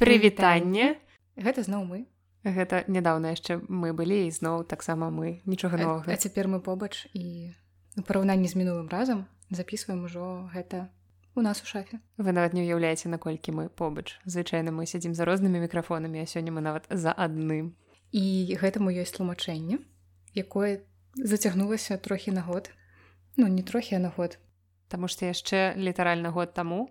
прывітанне. Гэта зноў мы. Гэта нядаўна яшчэ мы былі і зноў таксама мы. Нічога новага. а цяпер мы побач і у параўнанні з мінулым разам записываем ужо гэта у нас у шафе. Вы нават не ўяўляеце наколькі мы побач. Звычайна мы сядзім за рознымі мікрафонамі а сёння мы нават за адным. І гэтаму ёсць тлумачэнне якое зацягнулася трохі на год. Ну не трохі а на год. Таму што яшчэ літаральна год таму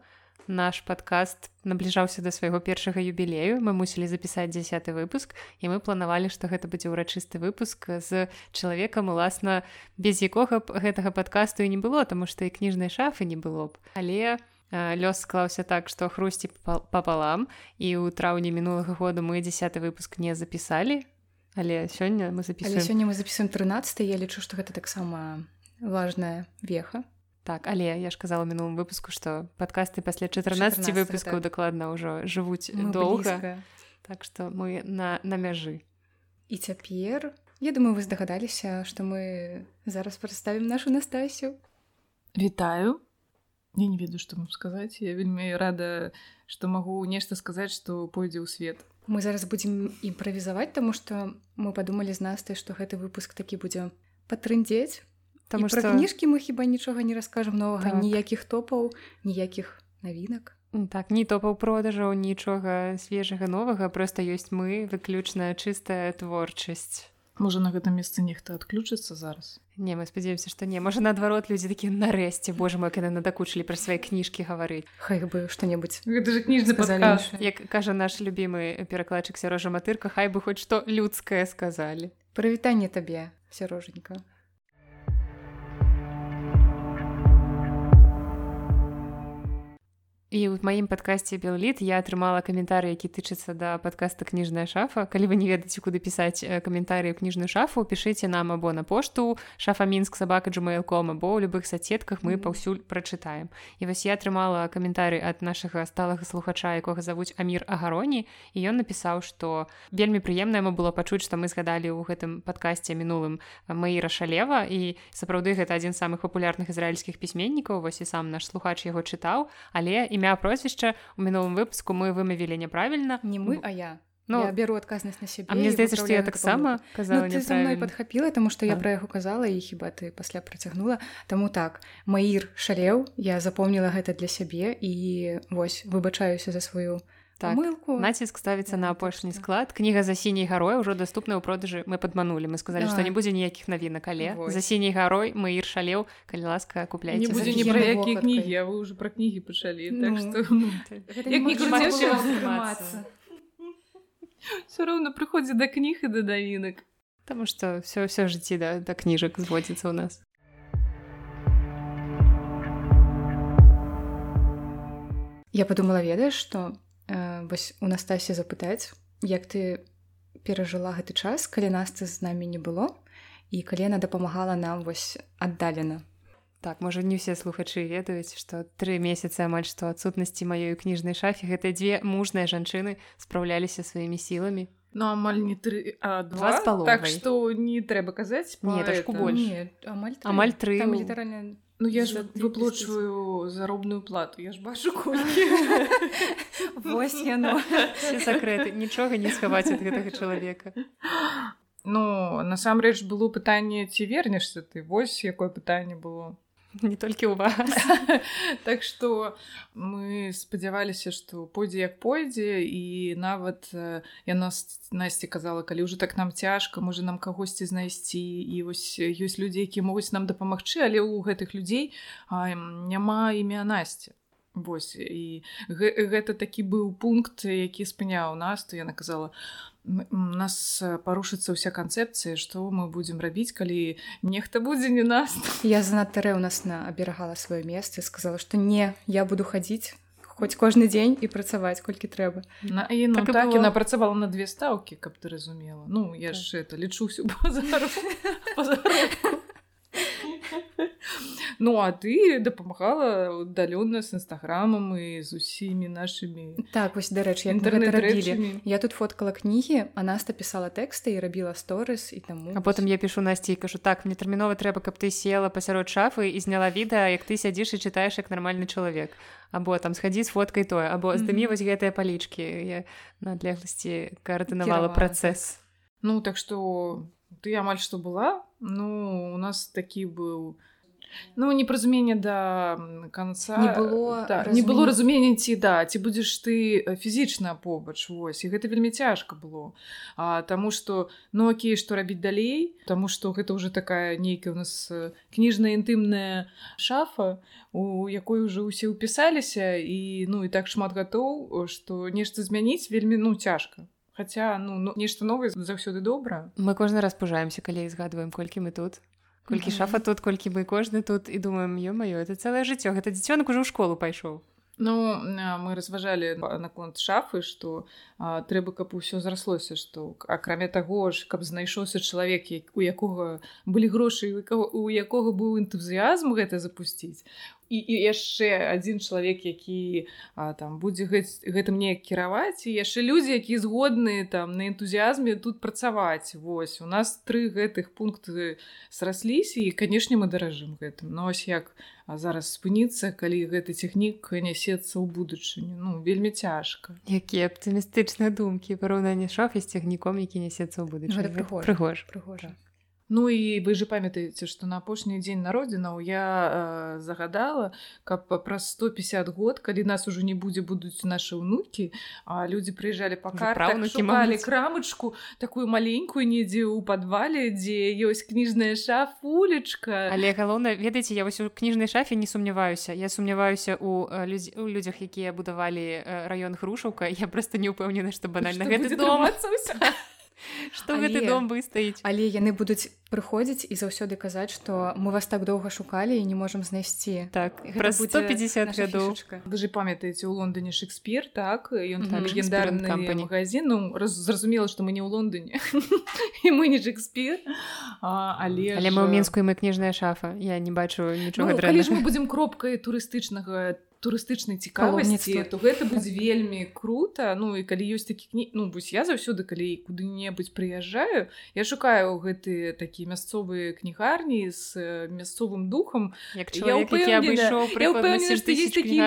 наш падкаст набліжаўся да свайго першага юбілею. Мы мусілі запісаць дзясяты выпуск і мы планавалі што гэта будзе ўрачысты выпуск з чалавекам уласна без якога б гэтага падкасту і не было таму што і кніжнай шафы не было б. Але лёс склаўся так што хрусці папалам і ў траўні мінулага году мы дзясяты выпуск не запісалі але сёння мы запісалі сёння мы запісуем 13 я лічу што гэта таксама важная веха Так, але я ж казала мінулым выпуску што падкасты пасля 14 выпускаў так. дакладна ўжо жывуць доўга так што мы на, на мяжы і цяпер я думаю вы здагадаліся што мы зараз прадставім нашу настасю. Вітаю я не ведаю што вам сказаць я вельмі рада што магу нешта сказаць што пойдзе ў свет. Мы зараз будзем імправізаваць таму што мы падумалі з настай што гэты выпуск такі будзе патрындзець Таму што кніжкі мы хіба нічога не раскажам новага так. ніякіх топаў ніякіх навінак так не топаў продажаў нічога свежага новага просто ёсць мы выключная чыстая творчасць можа на гэтым месцы нехта адключыцца зараз? Не мы спадзяемся што не можа наадварот людзі такі нарэшце Боже мой когда надакучылі пра свае кніжкі гаварыць хай бы што-небудзь кніжны як кажа наш любімы перакладчык сярожа матырка хай бы хоць што людскае сказалі прывітанне табе сярожанька і ў маім падкасці белліт я атрымала каментары які тычыцца да падкаста кніжная шафа калі вы не ведаеце куды пісаць каментарыі кніжную шафу пішыце нам або на пошту шафа мінск сабака джмейлком або ў любых сацетках мы паўсюль прачытаем і вось я атрымала каментары ад нашага сталага слухача якога завуць амір агароні і ён напісаў што вельмі прыемна яму было пачуць што мы згадалі ў гэтым падкасці мінулым маіра шалева. І сапраўды гэта адзін з самых папулярных ізраільскіх пісьменнікаў вось і сам наш слухач яго чытаў. Але і імя прозвішча у мінулым выпуску мы вымавілі няправільна не мы а я. Ну, я беру адказнасць на сябе мне здаецца што я таксама казала ну, мной падхапіла таму што я пра яго казала і хіба ты пасля працягнула таму так маір шалеў я запомніла гэта для сябе і вось выбачаюся за сваю так, мылку націск ставіцца на апошні склад. Кніга за сіняй гарой ужо доступна ў продажы мы падманулі мы сказалі што не будзе ніякіх навінак але за сіняй гарой мы ір шалеў калі ласка купляйте будзе не пра якія кнігі вы уже пра кнігі пачалі так все роўна прыходзі да кніг і да давінак Таму што все ўсё жыцці да да кніжак зводзіцца ў нас. Я подумала ведаеш што вось у Настасі запытаць як ты перажыла гэты час калі насты з намі не было і калі яна дапамагала нам вось аддалена. Так можа не ўсе слухачы ведаюць што тры месяцы амаль што адсутнасці маёй кніжнай шафе гэта дзве мужныя жанчыны спраўляліся сваімі сіламі. Ну амаль не тры а два, два так што не трэба казаць не трошку больш амаль тры літаральна Ну я ж выплочваю заробную плату я ж бачу Вось яно сакрэты нічога не схаваць ад гэтага чалавека Ну насамрэч было пытанне ці вернешся ты вось якое пытанне было не толькі ў вас. Так што мы спадзяваліся што пойдзе як пойдзе і нават я нас насці казала калі ўжо так нам цяжка можа нам кагосьці знайсці і вось ёсць людзі які могуць нам дапамагчы але ў гэтых людзей а, няма імя насці Вось і гэта такі быў пункт які спыняў нас то яна казала у нас парушыцца ўся канцэпцыя што мы будзем рабіць калі нехта будзе не нас я занадта рэўнасна аберагала сваё месца сказала што не я буду хадзіць хоць кожны дзень і працаваць колькі трэба на і ну, так, так яна працавала на две стаўкі каб ты разумела. Ну я ж так. это лічуся Ну а ты дапамагала удалённа з нстаграмам і з усімі нашымі так вось дарэчы інтэрнэт я тут фоткала кнігі а наста пісала тэксты і рабіла сторыс і таму а потым я пішу насці кажу так мне тэрмінова трэба каб ты села пасярод шафы і зняла відэа як ты сядзіш і чытаеш як нармальны чалавек або там схадзі з фоткай тое або здымі вось гэтыя палічкі я на адлегласці каардынавала працэс. Ну так что ты амаль што была ну у нас такі быў ну непразумение да конца. Не было да, не было разумення ці да. Ці будзеш ты фізічна побач вось. І гэта вельмі цяжка было. А, таму что ну окей што рабіць далей тому что гэта уже такая нейкая у нас кніжная інтымная шафа у якой уже ўсе ўпісаліся і ну і так шмат гатоў что нешта змяніць вельмі ну цяжка Хаця ну, ну нешта новае заўсёды добра. Мы кожны раз пужаемся, калі згадваем, колькі мы тут. Колькі шафа тут, колькі мы кожны тут і думаем ё маё, это цэлае жыццё, гэта дзіцёнак ужо ў школу пайшоў. Ну мы разважалі наконт шафы, што трэба, каб усё зраслося, што акрамя таго ж, каб знайшоўся чалавек, у якога былі грошы, у якога быў энтузіязм гэта запусціць. І, і яшчэ адзін чалавек які а, там будзе гэтым неяк кіраваць і яшчэ людзі якія згодныя там на энтузіазме тут працаваць. Вось у нас тры гэтых пункты срасліся і канешне мы даражым гэтым. Но ось як зараз спыніцца калі гэты цягнік нясецца ў будучыню. Ну вельмі цяжка. Якія аптымістычныя думкі параўнанне шафе з цягніком які нясецца ў будучыню. Прыгож прыгожа Ну і вы же памятаеце, што на апошні дзень народзінаў я э, загадала, каб праз 150 год, калі нас ужо не будзе будуць нашы ўнукі, а людзі прыязджалі па кармалі крамачку такую маленькую недзе ў падвале, дзе ёсць кніжная шафулечка. Але галоўна ведаеце, я вось у кніжнай шафе не сумняваюся. Я сумняваюся у, людзь, у людзях, якія будавалі раён грушаўка. Я проста не ўпэўнена, што банальна гэты дом. Што гэты дом выстаіць але яны будуць прыходзіць і заўсёды казаць што мы вас так доўга шукалі і не можам знайсці. Так пра 150 гадоў. вы же памятаеце у Лондоне шекспір так? Ён так, легендарны магазин. Ну, зразумела што мы не ў Лондоне. І мы не шекспір. Але але мы ў мінскую мы кніжная шафа. Я не бачу нічога ну, мы будзем кропкай турыстычнага там турыстычнай цікавасці то гэта будзе вельмі круто. Ну і калі ёсць такі кні ну вось я заўсёды калі куды-небудзь прыязджаю я шукаю гэты такі мясцовыя кнігарні з мясцовым духам. Абышоў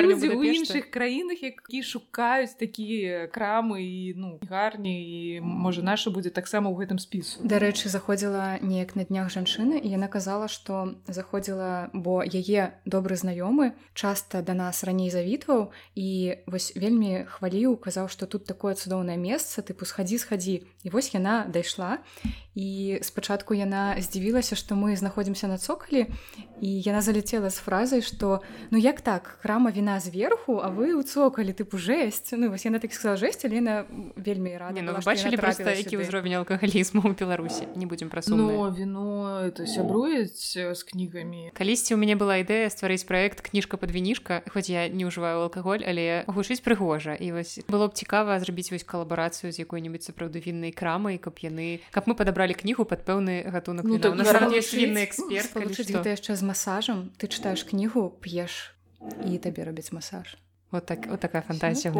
людзі ў іншых краінах які шукаюць такія крамы і ну гарні і можа наша будзе таксама ў гэтым спісу дарэчы заходзіла неяк на днях жанчыны і яна казала што заходзіла бо яе добры знаёмы часта да нас раней завітваў і вось вельмі хваліў казаў што тут такое цудоўнае месца тыпу схадзі схадзі і вось яна дайшла і спачатку яна здзівілася што мы знаходзімся на цокалі і яна заляцела з фразай што ну як так? Храма віна зверху а вы ў цокалі тыпу жэсць ну вось яна так сказала жэсць але яна вельмі рада ну, бачылі проста які ўзровень алкагалізму ў беларусі? Не будзем пра ну, віно это сябруюць з кнігамі. Калісьці у мяне была ідэя стварыць проект кніжка под вінішка хоць я не ўжываю алкаголь але гучыць прыгожа. І вось было б цікава зрабіць вось калабарацыю з якой-небудзь сапраўды віннай крамай каб яны каб мы падабралі бралі кнігу под пэўны гатунак. Ну, так, вінны эксперт ты яшчэ з масажам. Ты чытаеш кнігу п'еш і табе робяць масаж. Вот так вот такая фантазія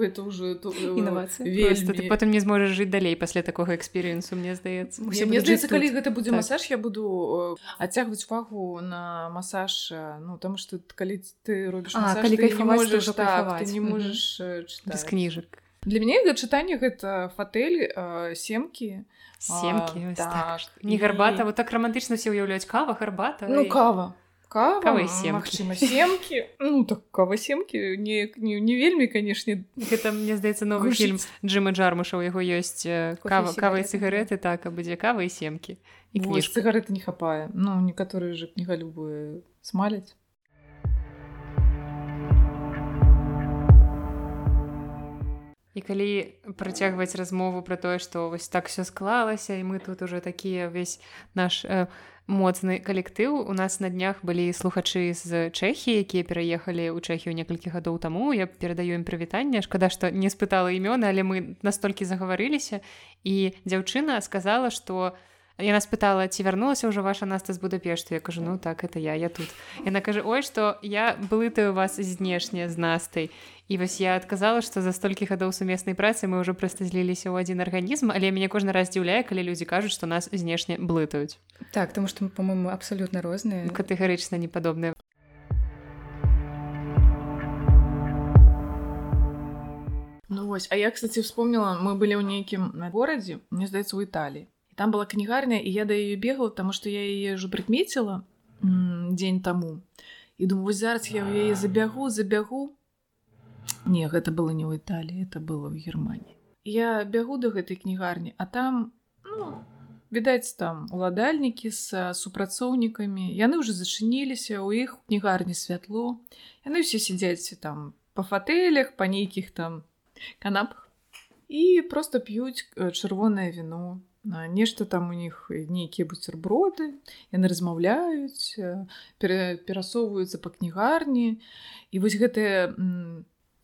гэта уже інавацыя. потым не зможаш жыць далей пасля такога эксперыенсу мне здаецца. Мне здаецца калі гэта будзе так. масаж я буду адцягваць увагу на масаж ну там что калі ты робіш калі не можаш без кніжак для мяне чытанне гэта фатэль семкі семкі так. не гарбата вот так романтычна все ўяўляюць кава гарбата ну кава. Кава магчыма семкі ну так кава семкі не, не, не вельмі канешне гэта мне здаецца новы фільм Джима джармуша у яго ёсць кава кава і цыгареты так а будзе кава і семкі і кніж цыгареты не хапае ну некаторыя же кніга любую смаляць і калі працягваць размову пра тое што вось так все склалася і мы тут уже такія ўвесь наш э, моцны калектыў у нас на днях былі слухачы з чэхі якія пераехалі ў чэхію некалькі гадоў таму я перадаю ім прывітанне шкада што не спытала імёны але мы настолькі загаварыліся і дзяўчына сказала што яна спытала ці вярнулася ўжо ваша наста з будапешту я кажу ну так это я я тут яна кажа ой што я блытаю вас знешне з настай і вось я адказала што за столькі гадоў сумеснай працы мы ўжо проста зліліся ў адзін арганізм але мяне кожны раз здзіўляе калі людзі кажуць што нас знешне блытаюць так тому что мы по-моему абсалютна розныя катэгарычна непадобныя Ну вось а я кстати вспомнила мы былі ў нейкім горадзе мне здаецца у італіі там была кнігарня і я да яе бегала тому что я яе ўжо прыкмеціла дзень таму і думаю зараз я ў яе забягу забягу не гэта было не ў італіі это было в германії я бягу до гэтай кнігарні а там ну, відаць там уладальнікі з супрацоўнікамі яны ўжо зачыніліся у іх кнігарні святло яны все сядзяць там по фатэлях па нейкіх там канапах і просто п'юць чырвонае віно нешта там у них нейкія буцерброды яны размаўляюць перасоўваюцца па кнігарні і вось гэтая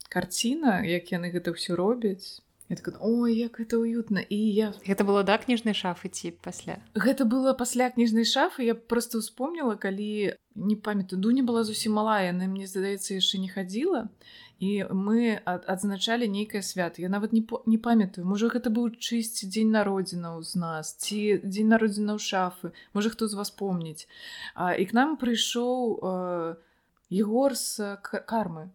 карціна як яны гэта ўсё робяць так, ой як это уютна і я гэта было да кніжнай шафы ці пасля гэта было пасля кніжнай шафы я просто успомніла калі не памятаю дуня была зусім малая яна мне здаецца яшчэ не хадзіла і мы адзначалі нейкае свят я нават не не памятаю можа гэта быў чысці дзень народзінаў з нас ці дзень народзінаў шафы можа хто з вас помніць. І к нам прыйшоў э, егор з кармы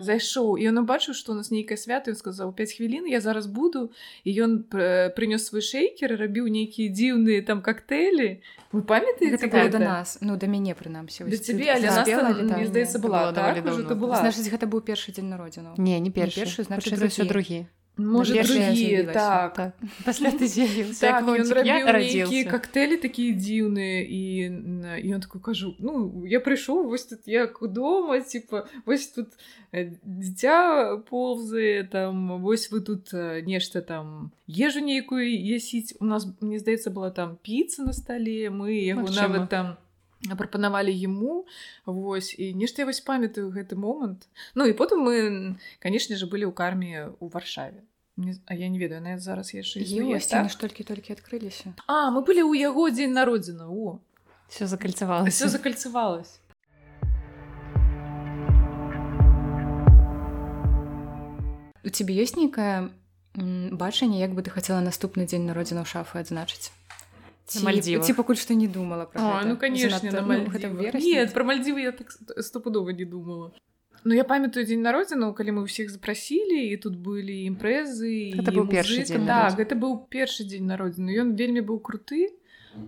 зайшоў і ён убачыў што у нас нейкае свята ён сказаў 5 хвілін я зараз буду і ён прынёс свой шейкер рабіў нейкія дзіўныя там коктейлі вы памятаеце да нас ну да мяне прынамсі цябе але здаецца была так, гэта быў першы дзень народзіну не не першы першы значыць все другі Можа другі так. так пасля ты так, нейкія коктейлі такія дзіўныя і ён такой кажу ну я прыйшоў вось тут як у дома типа вось тут дзіця ползае там вось вы тут нешта там ежу нейкую есіць у нас мне здаецца была там піца на стале мы яго нават там прапанавалі ему Вось і нешта я вось памятаю гэты момант. Ну і потым мы канешне же былі ў карме у варшаве. А я не ведаю на зараз яшчэ так? толькі-толькі адкрыліся. А мы былі ў яго дзень народзіна о! Все закальцавалось все закальцавалось у тебе ёсць нейкае бачанне як бы ты хацела наступны дзень народзіна ў шафы адзначыць ці пакуль што не думала про О, ну конечно ну, Нет, про мальдзівы я так стопудова не думала. Ну я памятаю дзень народзіну калі мы ўсіх запрасілі і тут былі імпрэзы это быў першы дзень так гэта быў першы дзень народзіну ён вельмі быў круты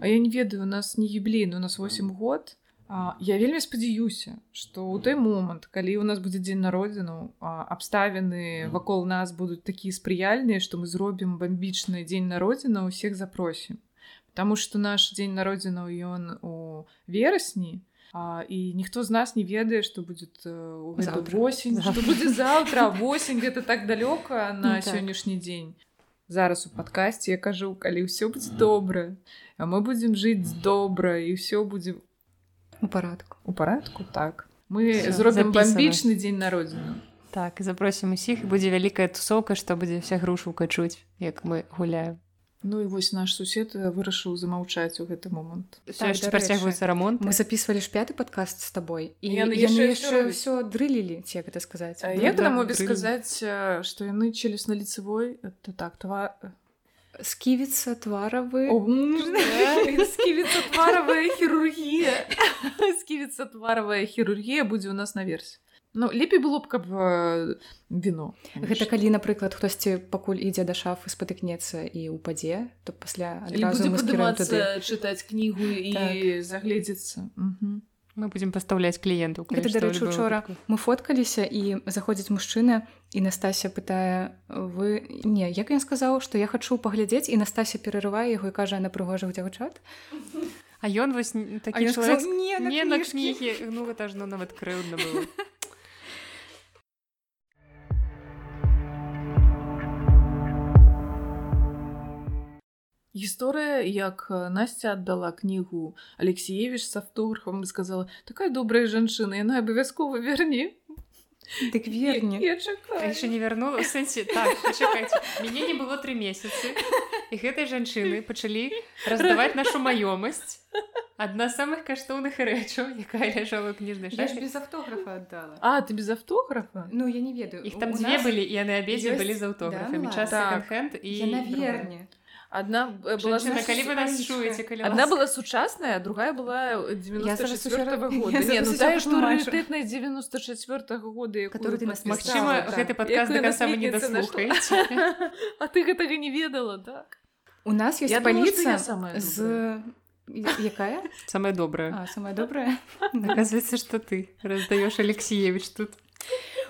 А я не ведаю у нас не юблейны у нас 8 год. А, я вельмі спадзяюся што ў той момант калі у нас будзе дзень народзіну абставіны вакол нас будуць такія спрыяльныя што мы зробім бамбічны дзень народзіна ўсіх запросім Таму што наш дзень народзінаў ён у верасні а, і ніхто з нас не ведае што будзе восень што будзе заўтра восень гэта так далёка на ну, сённяшні так. дзень зараз у падкасці я кажу калі ўсё будзе добра а мы будзем жыць добра і ўсё будзе у парадку у парадку так. Мы Всё, зробім бамбічны дзень народзіну так і запросім усіх будзе вялікая тусоўка што будзе вся грушу качуць як мы гуляем Ну і вось наш сусед вырашыў замаўчаць у гэты момант. Так, працягваецца рамонт. Мы записывалі ж пяты подкаст з табой і яны яшчэ ўсё дрылілі ці як это сказаць? Як на мове сказаць што яны челюсна лицевой это так това сківіцца тваравы. Сківіцца тваравая хірургія. Сківіцца тваравая хірургія будзе ў нас наверсе Ну лепей было б каб э, віно гэта калі напрыклад хтосьці пакуль ідзе да шафы спатыкнецца і ўпадзе то пасля чытаць кнігу і так. загледзецца. Мы будзем пастаўляць кліенту дарэчы учора мы фоткаліся і заходзіць мужчына і Настася пытае вы не як ён сказаў што я хачу паглядзець? І Настася перарывае яго і кажа на прыгожых дзяўчат А ён вось такі чалавек не на кнігі. Ну гэта ж ну нават крыўдна было гісторыя як Настя аддала кнігу Алексеевич с автографом сказала такая добрая жанчына яна абавязкова верне Дык верні Я чакаю. яшчэ не вярнула сэнсе так мяне не было тры месяцы і гэтай жанчыны пачалі раздаваць нашу маёмасць адна з самых каштоўных рэчаў якая ляжала ў кніжнай Я ж шафе без автографа аддала А, ты без автографа? Ну я не ведаю. Іх там дзве нас- былі і яны абедзве ёсць- былі з Да, аўтографамі ну час ладно. секонд-хенд і Я на Одна э, была Жанчына, калі вы нас чуеце калі Одна ласка. была сучасная, другая была зараз 94 усё- года. я Не, ну тая, што раритетная 94 года, якую Которую ты нас так. гэты падкаст Якую да канца вы не даслухаеце А ты гэтага не ведала, так? У нас ёсць паліца самая з добрая. Якая самае добрае а, самая добрая Оказывается, что ты раздаешь Алексеевич тут.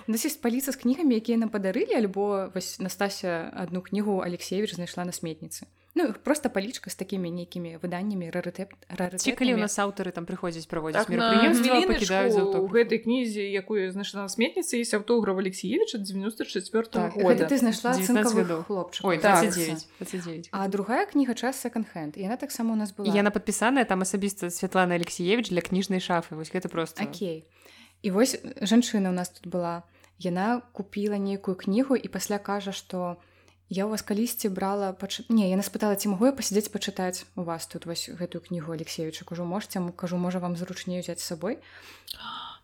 У нас есть паліца з кнігамі якія нам падарылі альбо вось Настася одну кнігу Алексеевич знайшла на сметніцы Ну просто палічка з такімі нейкімі выданнямі рарытэп Ці калі у нас аўтары там прыходзяць праводзіць Так, у аўтограф. гэтай кнізе, якую знайшла на сметніцы, есть аўтограф Алексеевича 94 Так, года. Гэта ты знайшла 19 цынкавых гадоў. хлопчыкаў Ой, Так. 29. 29. А другая кніга час секонд-хенд яна таксама у нас была яна падпісаная там асабіста Святлана Алексеевич для кніжнай шафы вось гэта просто Окей і вось жанчына у нас тут была яна купіла нейкую кнігу і пасля кажа што я у вас калісьці брала пач... не яна спытала ці магу я пасядзець пачытаць у вас тут вось гэтую кнігу Алексеевича кажу можете кажу можа вам зручней взять з сабой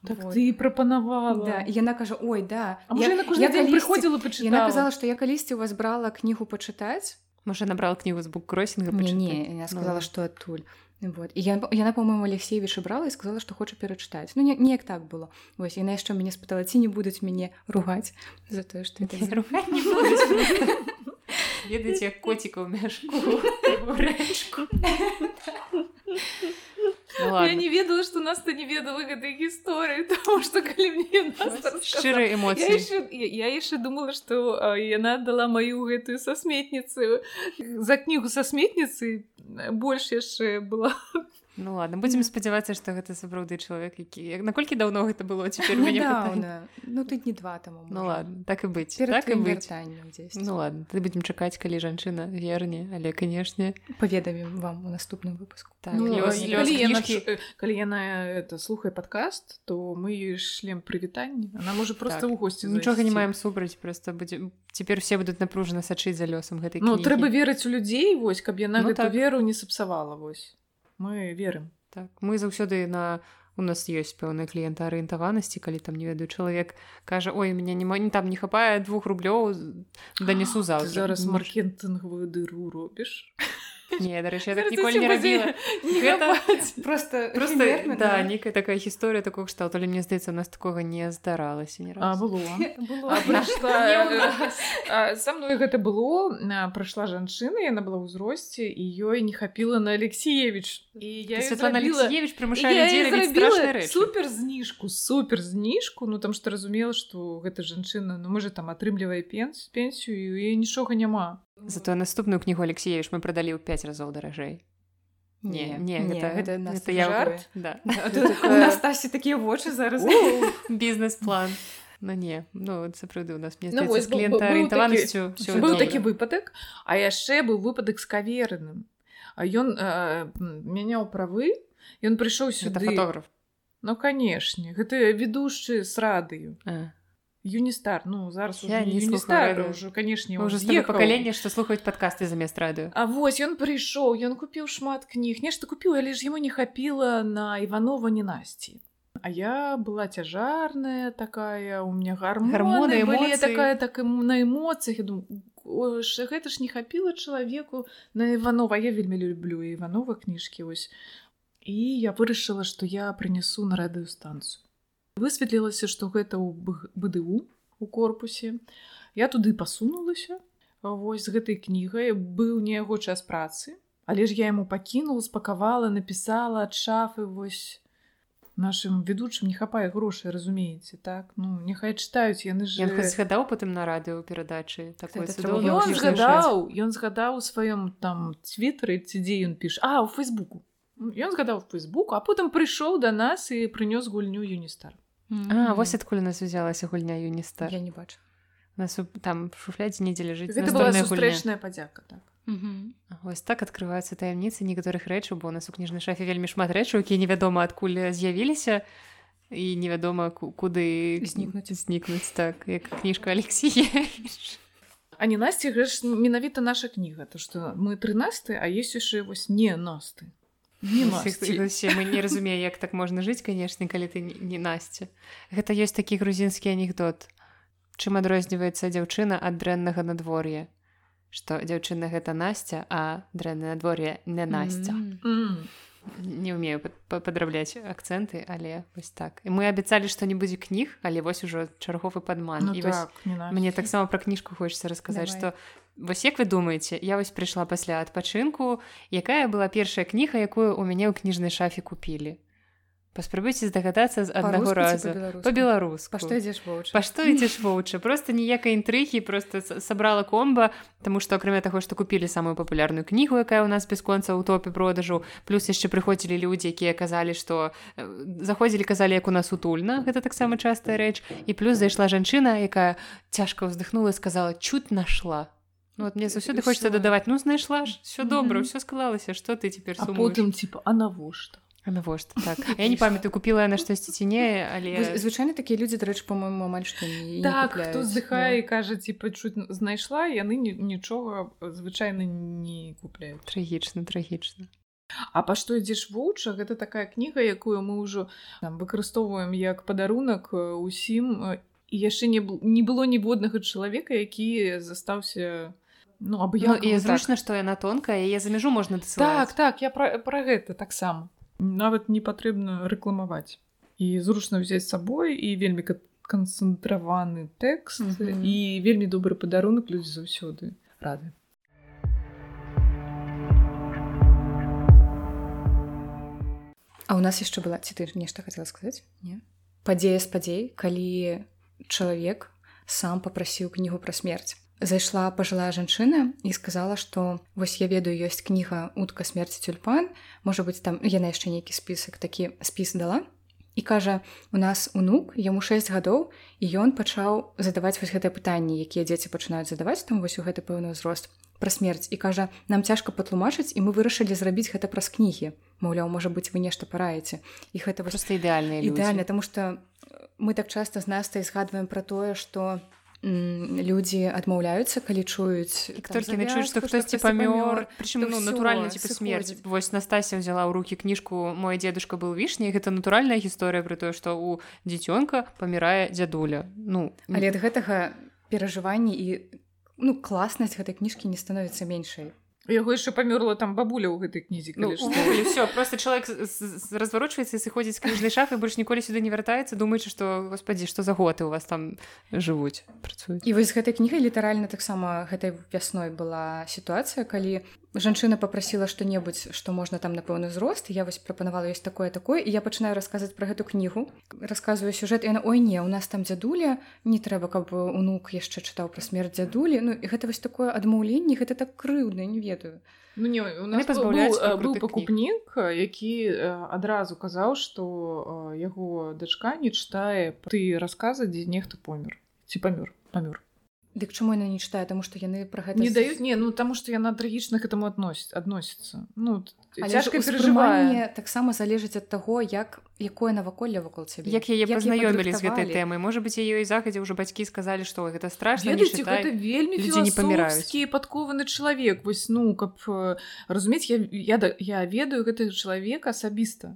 Так Вот. ты прапанавала. да і яна кажа ой да А я, дзень калісьці- прыходзіла, яна казала што я калісьці у вас брала кнігу пачытаць можа набрала кнігу з буккросінга не, не яна сказала Ну. што адтуль Вот. І я, яна по-моему Алексеевіча брала і сказала што хоча перачытаць Ну не- неяк так было вось яна яшчэ мяне спытала ці не будуць мяне ругаць за тое што я так зрабіла. ведаеце як коціка ў мяшку Ну Я ладно. не ведала, што Наста не ведала гэтай гісторыі, таму што калі мне шчырыя Я эмоцыі я, я яшчэ думала, што яна дала маю гэтую са сметніцы за кнігу са сметніцы больш яшчэ была Ну ладно будзем спадзявацца што гэта сапраўды чалавек які як наколькі даўно гэта было цяпер у. Нядаўна. ну тут не два таму Ну ладно так і быць перад так і быць Ну ладно ты будзем чакаць калі жанчына верне але канешне паведамім вам у наступным выпуску так Ну, лёс, лёс калі, яна, кніжкі э, калі яна это слухае падкаст то мы шлем прывітанне она можа просто Так. ў госці нічога не маем супраць просто будзе цяпер все будуць напружана сачыць за лёсам гэтай Ну кнігі. трэба верыць у людзей вось каб яна Ну, ну, гэту так. веру не сапсавала вось мы верым так мы заўсёды на у нас ёсць пэўная кліентаарыентаванасці калі там не ведаю чалавек кажа ой меня не не там не хапае двух рублёў данесу заўтра зараз маркетынгавую дыру робіш не дарэчы я так ніколі не рабіла не Гэта- просто просто эфемерна, да нейкая такая гісторыя такого кшталту але мне здаецца у нас такога не здаралася ні А разу. было. Было. А Не нас. а, са мной гэта было. А, прыйшла жанчына яна была ў узросце і ёй не хапіла на Алексеевич. І я зрабіла- Алексеевич прымушае супер зніжку супер зніжку ну там што разумела што гэта жанчына ну можа там атрымлівае пенс пенсію і нічога няма Затое наступную кнігу Алексеевич мы прадалі ў 5 разоў даражэй не не. гэта гэта нас гэта я жарт. да. У нас Тасі такія вочы зараз бізнес-план Ну не ну сапраўды у нас мне Ну, з быў кліентаарыентаванасцю быў окей. такі выпадак а яшчэ быў выпадак з каверным а ён э, мяняў правы ён прыйшоў Гэта сюды фотограф. Ну канешне гэта ведушчы з радыю А, юністар ну зараз Я уже не юністар уже канешне ўжо пакалення што слухаюць падкасты замест радыё А вось ён прыйшоў ён купіў шмат кніг нешта купіў але ж яму не хапіла на іванова ненасці А я была цяжарная такая у меня Гармоны, гармоны былі такая так на эмоцыях я думаю «Ой, ж гэта ж не хапіла чалавеку на іванова я вельмі люблю іванова кніжкі вось і я вырашыла што я прынясу на радыёстанцыю высветлілася што гэта ў бДУ у корпусе. Я туды пасунулася. Вось з гэтай кнігай быў не яго час працы але ж я яму пакінула спакавала напісала ад шафы вось. Нашим ведучым не хапае грошай разумееце так? Ну няхай чытаюць яны ж Ён згадаў потым на радыё перадачы такой ён згадаў ён згадаў у сваём там твиттары ці дзе ён піш. А у фейсбуку ён згадаў фейсбуку а потым прыйшоў да нас і прынёс гульню юністар А вось адкуль у нас узялася гульня юністар я не бачу. У нас там в шуфлядзе недзе ляжыць гэта была сустрэчная падзяка так. Вось так адкрываюцца таямніцы некаторых рэчаў бо у нас у кніжнай шафе вельмі шмат рэчаў якія невядома адкуль з'явіліся і невядома куды знікнуць. знікнуць так як кніжка Алексія. А не насці гэта ж менавіта наша кніга то што мы 13 а есть яшчэ вось не насты не мы не разумею як так можна жыць канешне калі ты не насця гэта ёсць такі грузінскі анекдот. Чым адрозніваецца дзяўчына ад дрэннага надвор'я? Што дзяўчына гэта насця а дрэнна надвор'е не насця mm -hmm не умею падрабляць акцэнты але вось так. І мы абяцалі што не будзе кніг але вось ужо чарговы падман. Ну, так, вось, мне таксама пра кніжку хочется расказаць што вось як вы думаеце я вось прыйшла пасля адпачынку якая была першая кніга якую у мяне ў кніжнай шафе купілі паспрабуйце здагадацца з аднаго разу. по-беларуску па што ідзеш па што ідзеш воўча просто ніякай інтрыгі просто сабрала комба Таму што акрамя таго што купілі самую папулярную кнігу якая ў нас бясконца ў топе продажу плюс яшчэ прыходзілі людзі якія казалі што заходзілі казалі як у нас утульна гэта таксама частая рэч і плюс зайшла жанчына якая цяжка ўздыхнула сказала чуть нашла Ну, вот мне заўсёды хочется дадаваць ну знайшла ж все добра ўсё склалася что ты цяпер потым типа а навошта навошта так. Я не памятаю купіла яна штосьці ці не але звычайна такія людзі дарэчы по-моему амаль што так хто здыхае ну. кажа типа чуть знайшла яны нічога звычайна не купляюць трагічна трагічна А па што ідзеш вуча гэта такая кніга якую мы ўжо выкарыстоўваем як падарунак усім і яшчэ не не было ніводнага чалавека які застаўся ну аб ну, і зручна так. што яна тонкая яе за мяжу можна так так я пра, пра гэта таксама нават не патрэбна рэкламаваць. І зручна ўзяць сабой і вельмі канцэнтраваны тэкст mm -hmm. і вельмі добры падарунак людзі заўсёды рады. А у нас яшчэ была ці ты нешта хацела сказаць? Не. Падзея спадзей калі чалавек сам попрасіў кнігу пра смерць зайшла пажылая жанчына і сказала што вось я ведаю ёсць кніга утка смерці тюльпан можа быць там яна яшчэ нейкі спісак такі спіс дала і кажа у нас унук яму 6 гадоў і ён пачаў задаваць вось гэтае пытанне якія дзеці пачынаюць задаваць там вось у гэты пэўны ўзрост пра смерць і кажа нам цяжка патлумачыць і мы вырашылі зрабіць гэта праз кнігі маўляў можа быць вы нешта параеце і гэта просто ідэальна ідэальна тому что мы так часта з настай згадваем пра тое што у людзі адмаўляюцца калі чуюць толькі не чуюць што хтосьці памёр прычым ну натуральна типа смерць вось Настасія взяла ў руки кніжку мой дзедушка был вішняй гэта натуральная гісторыя пры тое што у дзіцёнка памірае дзядуля ну але ад гэтага перажыванні і ну класнасць гэтай кніжкі не становіцца меншай яго яшчэ памёрла там бабуля ў гэтай кнізе ну, все просто чалавек разварочваецца сыходзіць кніжнай шафы больш ніколі сюды не вяртаецца думаючы што господдзі што за готы у вас там жывуць працуюць і вось гэтай кнігай літаральна таксама гэтай вясной была сітуацыя калі жанчына попрасіла што-небудзь што можна там напэўны ўзрост я вось прапанавала ёсць такое такое і я пачынаю расказваць пра гэту кнігу. Расказваю сюжэт яна ой не у нас там дзядуля не трэба каб унук яшчэ чытаў пра смерць дзядулі Ну і гэта вось такое адмаўленне гэта так крыўна не ведаю. Ну, не, у нас быў, быў пакупнік які адразу казаў што яго дачка не чытае ты расказы дзе нехта помер ці памёр? Памёр Дык чаму яна не чытае? Таму што яны пра гэта не даюць не ну таму што яна трагічна к этому адносіць адносіцца. Ну цяжка перажыванне таксама залежыць ад таго як якое наваколле вакол цябе. Як яе пазнаёмілі з гэтай тэмай. Можа быць яе і захадзе ўжо бацькі сказалі што гэта страшна вельмі не паміраюць. падкованы чалавек. Вось ну каб разумець я я, я ведаю гэтага чалавека асабіста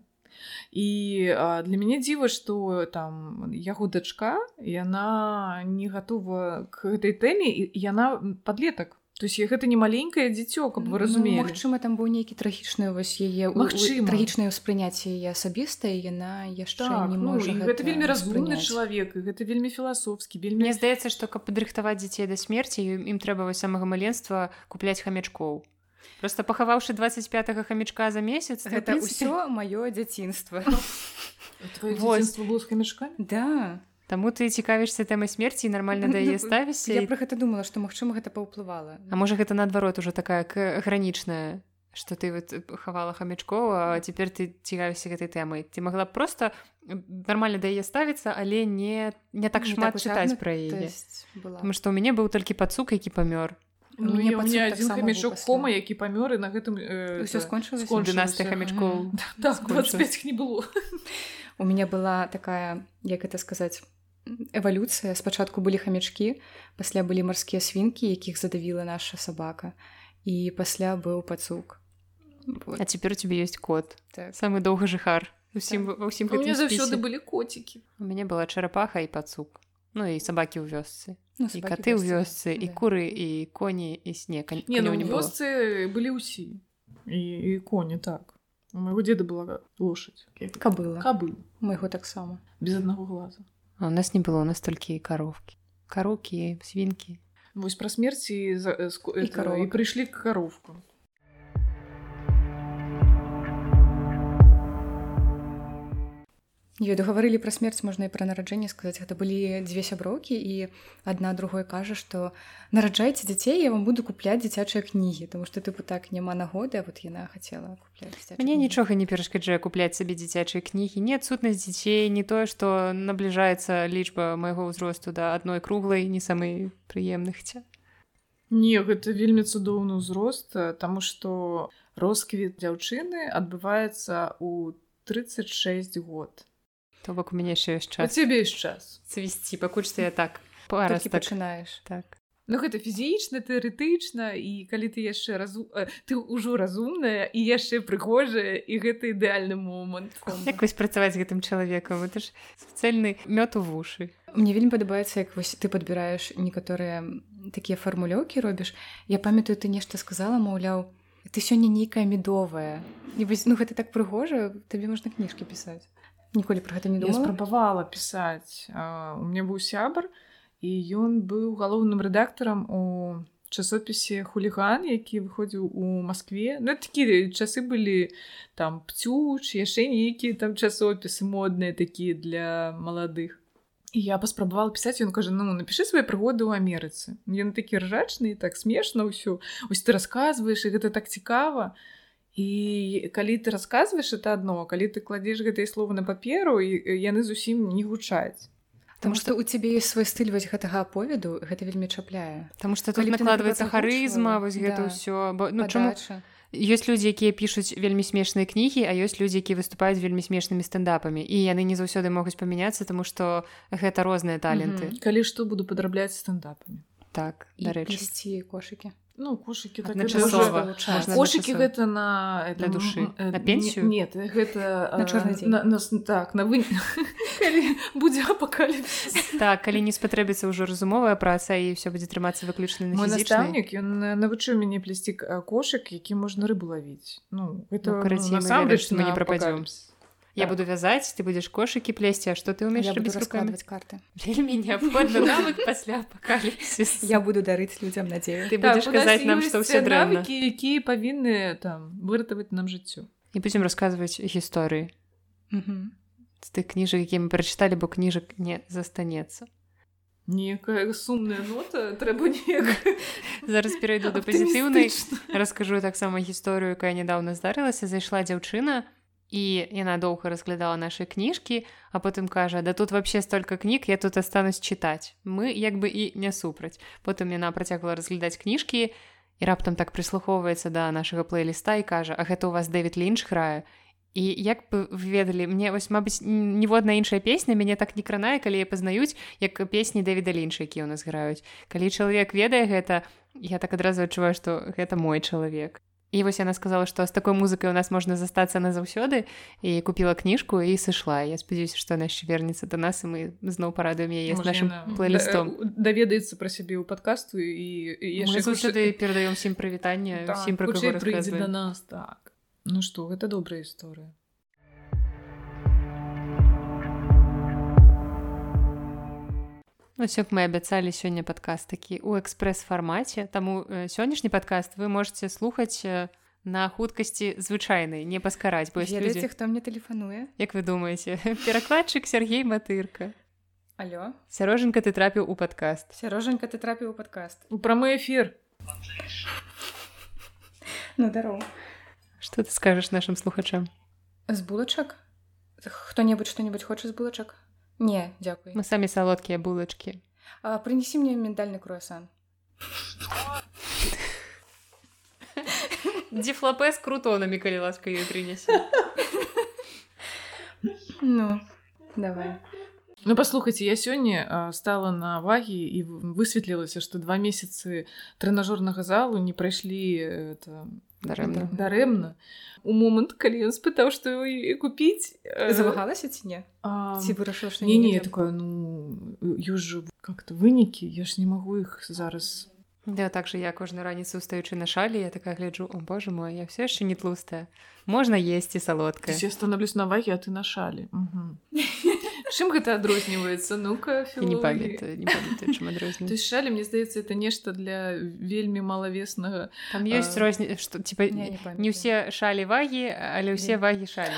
і а, для мяне дзіва што там яго дачка яна не гатова к гэтай тэме і яна подлетак То есть гэта не маленькае дзіцё каб вы разумелі ну, Мачыма там быў нейкі трагічны вось яе трагічнае ўспрыняцце яе асабістае яна яшчэ так, не ну, можа гэта, гэта вельмі разумны чалавек гэта вельмі філасофскі вельмі Мне здаецца што каб падрыхтаваць дзяцей да смерці ім трэба вось самага маленства купляць хамячкоў просто пахаваўшы 25 хамічка за месяц гэта ўсё маё дзяцінства хамічкамі да. Таму ты цікавішся тэмай смерці нармальна да яе ставіся я пра гэта думала што магчыма гэта паўплывала. А можа гэта наадварот ужо такая гранічная что ты вот хавала хамячкова а цяпер ты цікавіся гэтай тэмай ты могла просто нармальна да яе ставіцца але не не так шмат так чытаць пра яе што ў мяне быў толькі пацук які памёр Ну, мне адзін хамячок кома які памёр і на гэтым ўсё скончылася хамячкоў не было. У мяне была такая як это сказаць эвалюцыя спачатку былі хамячкі пасля былі марскія свінкі якіх задавіла наша сабака і пасля быў пацук. Вот. а цяпер у тебе ёсць кот. Так. самы доўга жыхар усім ва ўсім заўсёды былі коцікі у мяне была чарапаха і пацук. Ну і сабакі ў вёсцы ну, і каты ў вёсцы і куры і коні і снег. Не, ну, вёсцы былі ўсі і, і коні так. У майго деда была лошадь. Кабыла кабы майго таксама без аднаго глаза. А у нас не было у нас толькі каровкі карокі свінкі вось пра смерці за, э, ск... і, і прыйшлі к каровку веду гаварылі пра смерць можна і пра нараджэнне сказаць гэта былі дзве сяброўкі і адна другой кажа што нараджайце дзяцей я вам буду купляць дзіцячыя кнігі тому што тыпу так няма нагоды вот яна хацела мне нічога не перашкаджае купляць сабе дзіцячыя кнігі не адсутнасць дзяцей не тое што набліжаецца лічба майго ўзросту да адной круглай не самай прыемных ця не гэта вельмі цудоўны ўзрост таму што росквіт дзяўчыны адбываецца у 36 год То бок у мяне яшчэ ёсць час цябе ёсць час. цвісці пакуль што я так раз так. пачынаеш. Так. Ну гэта фізічна тэарэтычна і калі ты яшчэ разу ты ўжо разумная і яшчэ прыгожая і гэта ідэальны момант. Як вось працаваць гэтым чалавекам? Это ж цэльны мёд у вушы. Мне вельмі падабаецца як вось ты падбіраеш некаторыя такія фармулёўкі робіш. Я памятаю ты нешта сказала маўляў ты сёння нейкая медовая вось ну гэта так прыгожа табе можна кніжкі пісаць ніколі про гэта не думала? Я спрабавала пісаць у мне быў сябар і ён быў галоўным рэдактарам у часопісе хуліган які выходзіў у Маскве ну такія часы былі там пцюч яшчэ нейкія там часопісы модныя такія для маладых і я паспрабавала пісаць ён кажа ну напішы свае прыгоды ў Амерыцы ён такі ржачны так смешна ўсё ось ты расказваеш і гэта так цікава і калі ты расказваеш это адно, калі ты кладзеш гэтыя словы на паперу і яны зусім не гучаць. Таму што у цябе ёсць свой стыль вось гэтага аповеду гэта вельмі чапляе. Таму што тут накладваецца харызма вось гэта ўсё да. ну, чаму ёсць людзі, якія пішуць вельмі смешныя кнігі, а ёсць людзі, якія выступаюць вельмі смешнымі стендапамі і яны не заўсёды могуць памяняцца, таму што гэта розныя таленты. Mm -hmm. Калі што буду падрабляць стендапамі. Так дарэчы кошыкі ну кошыкі так кошыкі гэта на для душы на пенсію нет гэта на чорны на, на, так на вы будзе апакалі так калі не спатрэбіцца ўжо разумовая праца і все будзе трымацца выключна мой настаўнік ён навучыў мяне плесці кошык які можна рыбу лавіць ну это ну, насамрэч мы не прападзёмся Я так. буду вязаць ты будзеш кошыкі плесці А что ты умеешь раскладывать карты. Пасля я буду дарыць людям надею ты будешь так, казаць нам что все драўкі якія павінны там выратаваць нам жыццё і будзем расказваць гісторыі з тых кніжак які мы прачыталі бо кніжак не застанецца некая сумная нота трэба зараз перайду да пазітыўнай раскажу таксама гісторыю якая нядаўна здарылася зайшла дзяўчына і яна доўга разглядала нашы кніжкі а потым кажа да тут вообще столько кніг я тут астанусь чытаць мы як бы і не супраць. Потым яна працягла разглядаць кніжкі і раптам так прыслухоўваецца да нашага плейліста і кажа а гэта у вас дэвид лінч грае і як бы ведалі мне вось мабыць ніводна іншая песня мяне так не кранае калі я пазнаюць як песні дэвіда лінча які ў нас граюць. Калі чалавек ведае гэта я так адразу адчуваю што гэта мой чалавек І вось яна сказала, што з такой музыкай у нас можна застацца назаўсёды і купіла кніжку і сышла. Я спадзяюся, што яна яшчэ вернецца да нас і мы зноў парадуем яе з нашим плейлістом. Даведаецца пра сябе ў падкасту і заўсёды перадаём усім прывітанне усім пра да нас так. Ну што гэта добрая гісторыя. Вось як мы абяцалі сёння падкаст такі ў экспрэс-фармаце таму э, сённяшні падкаст вы можете слухаць э, на хуткасці звычайнай не паскараць бо людзі хто мне тэлефануе Як вы думаеце перакладчык Сергей матырка. Алё сярожанька ты трапіў у падкаст сярожанька ты трапіў у падкаст у прамы эфір Ну дароў Што ты скажаш нашим слухачам? З булачак хто-небудзь што-небудзь хоча з булачак Не, дзякуй. Мы самі салодкія булачкі. Прынесі мне ментальны круасан. Дзе флапе з крутонамі, калі ласка ёй прынесе. Ну, давай. Ну паслухайце я сёння стала на вагі і высветлілася што два месяцы трэнажорнага залу не прайшлі это дарэмна дарэмна у момант калі ён спытаў што купіць завагалася ці не а, ці вырашыла што не не такое ну юж как-то вынікі я ж не магу іх зараз. Да, так же я кожную раніцу устаючы на шалі я такая гляджу о боже мой я все яшчэ не тлустая. Можна есці салодкае я становлюсь на вагі а ты на шалі чым гэта адрозніваецца ну-ка не памятаю шалі мне здаецца это нешта для вельмі малавеснага там ёсць розні што типа не ўсе шалі вагі але ўсе вагі шалі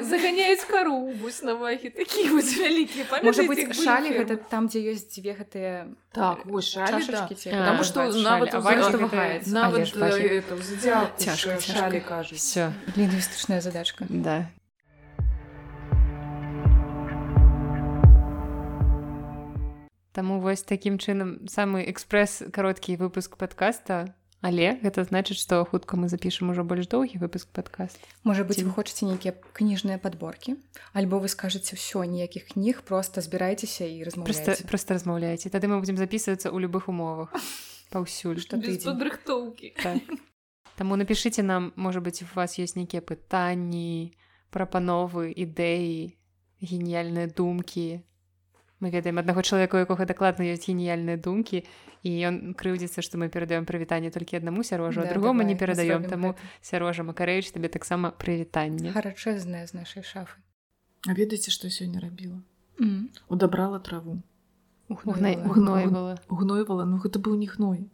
заганяюць кару вось на вагі такі вялікія быть шалі гэта там дзе ёсць дзве гэтыя так шалі потому что нават нават цяжка шалі кажуць все лінгвістычная задачка. Да Таму вось такім чынам самы экспрэс кароткі выпуск подкаста але гэта значыць што хутка мы запішам ужо больш доўгі выпуск падкаст можа быць вы хочаце нейкія кніжныя подборкі альбо вы скажаце ўсё ніякіх кніг просто збірайцеся і просто просто размаўляеце тады мы будзем записывацца ў любых умовах. Паўсюль што рыхтоўкі так. Таму напішыце нам можа быць у вас ёсць нейкія пытанні прапановы ідэі геніяльныя думкі мы ведаем аднаго чалавека якога дакладна ёсць геніяльныя думкі і ён крыўдзіцца што мы перадаём прывітанне толькі аднаму сярожу да, другому давай, не перадаём таму сярожа макарэвіч табе таксама прывітанне. Гарачэзнае з нашай шафы. А ведаеце што сёння рабіла? Mm. удабрала траву. Гнойвала гнойвала ну гэта быў не гной.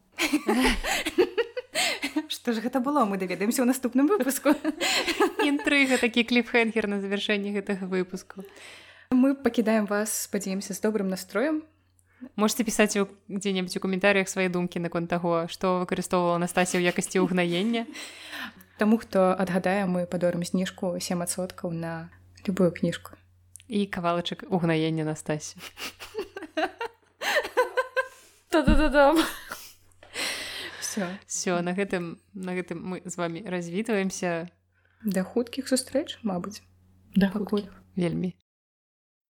Што ж гэта было мы даведаемся ў наступным выпуску. Інтрыга такі кліпхенгер на завяршэнні гэтага выпуску мы пакідаем вас спадзяемся з добрым настроем. Можете пісаць дзе-небудзь у каментарях свае думкі наконт таго што выкарыстоўвала Настасія ў якасці ўгнаення Таму хто адгадае мы падорым зніжку семадсоткаў на любую кніжку і кавалачак угнаення Настасі все на гэтым на гэтым мы з вами развітваемся да хуткіх сустрэч Мабыць да пакуль вельмі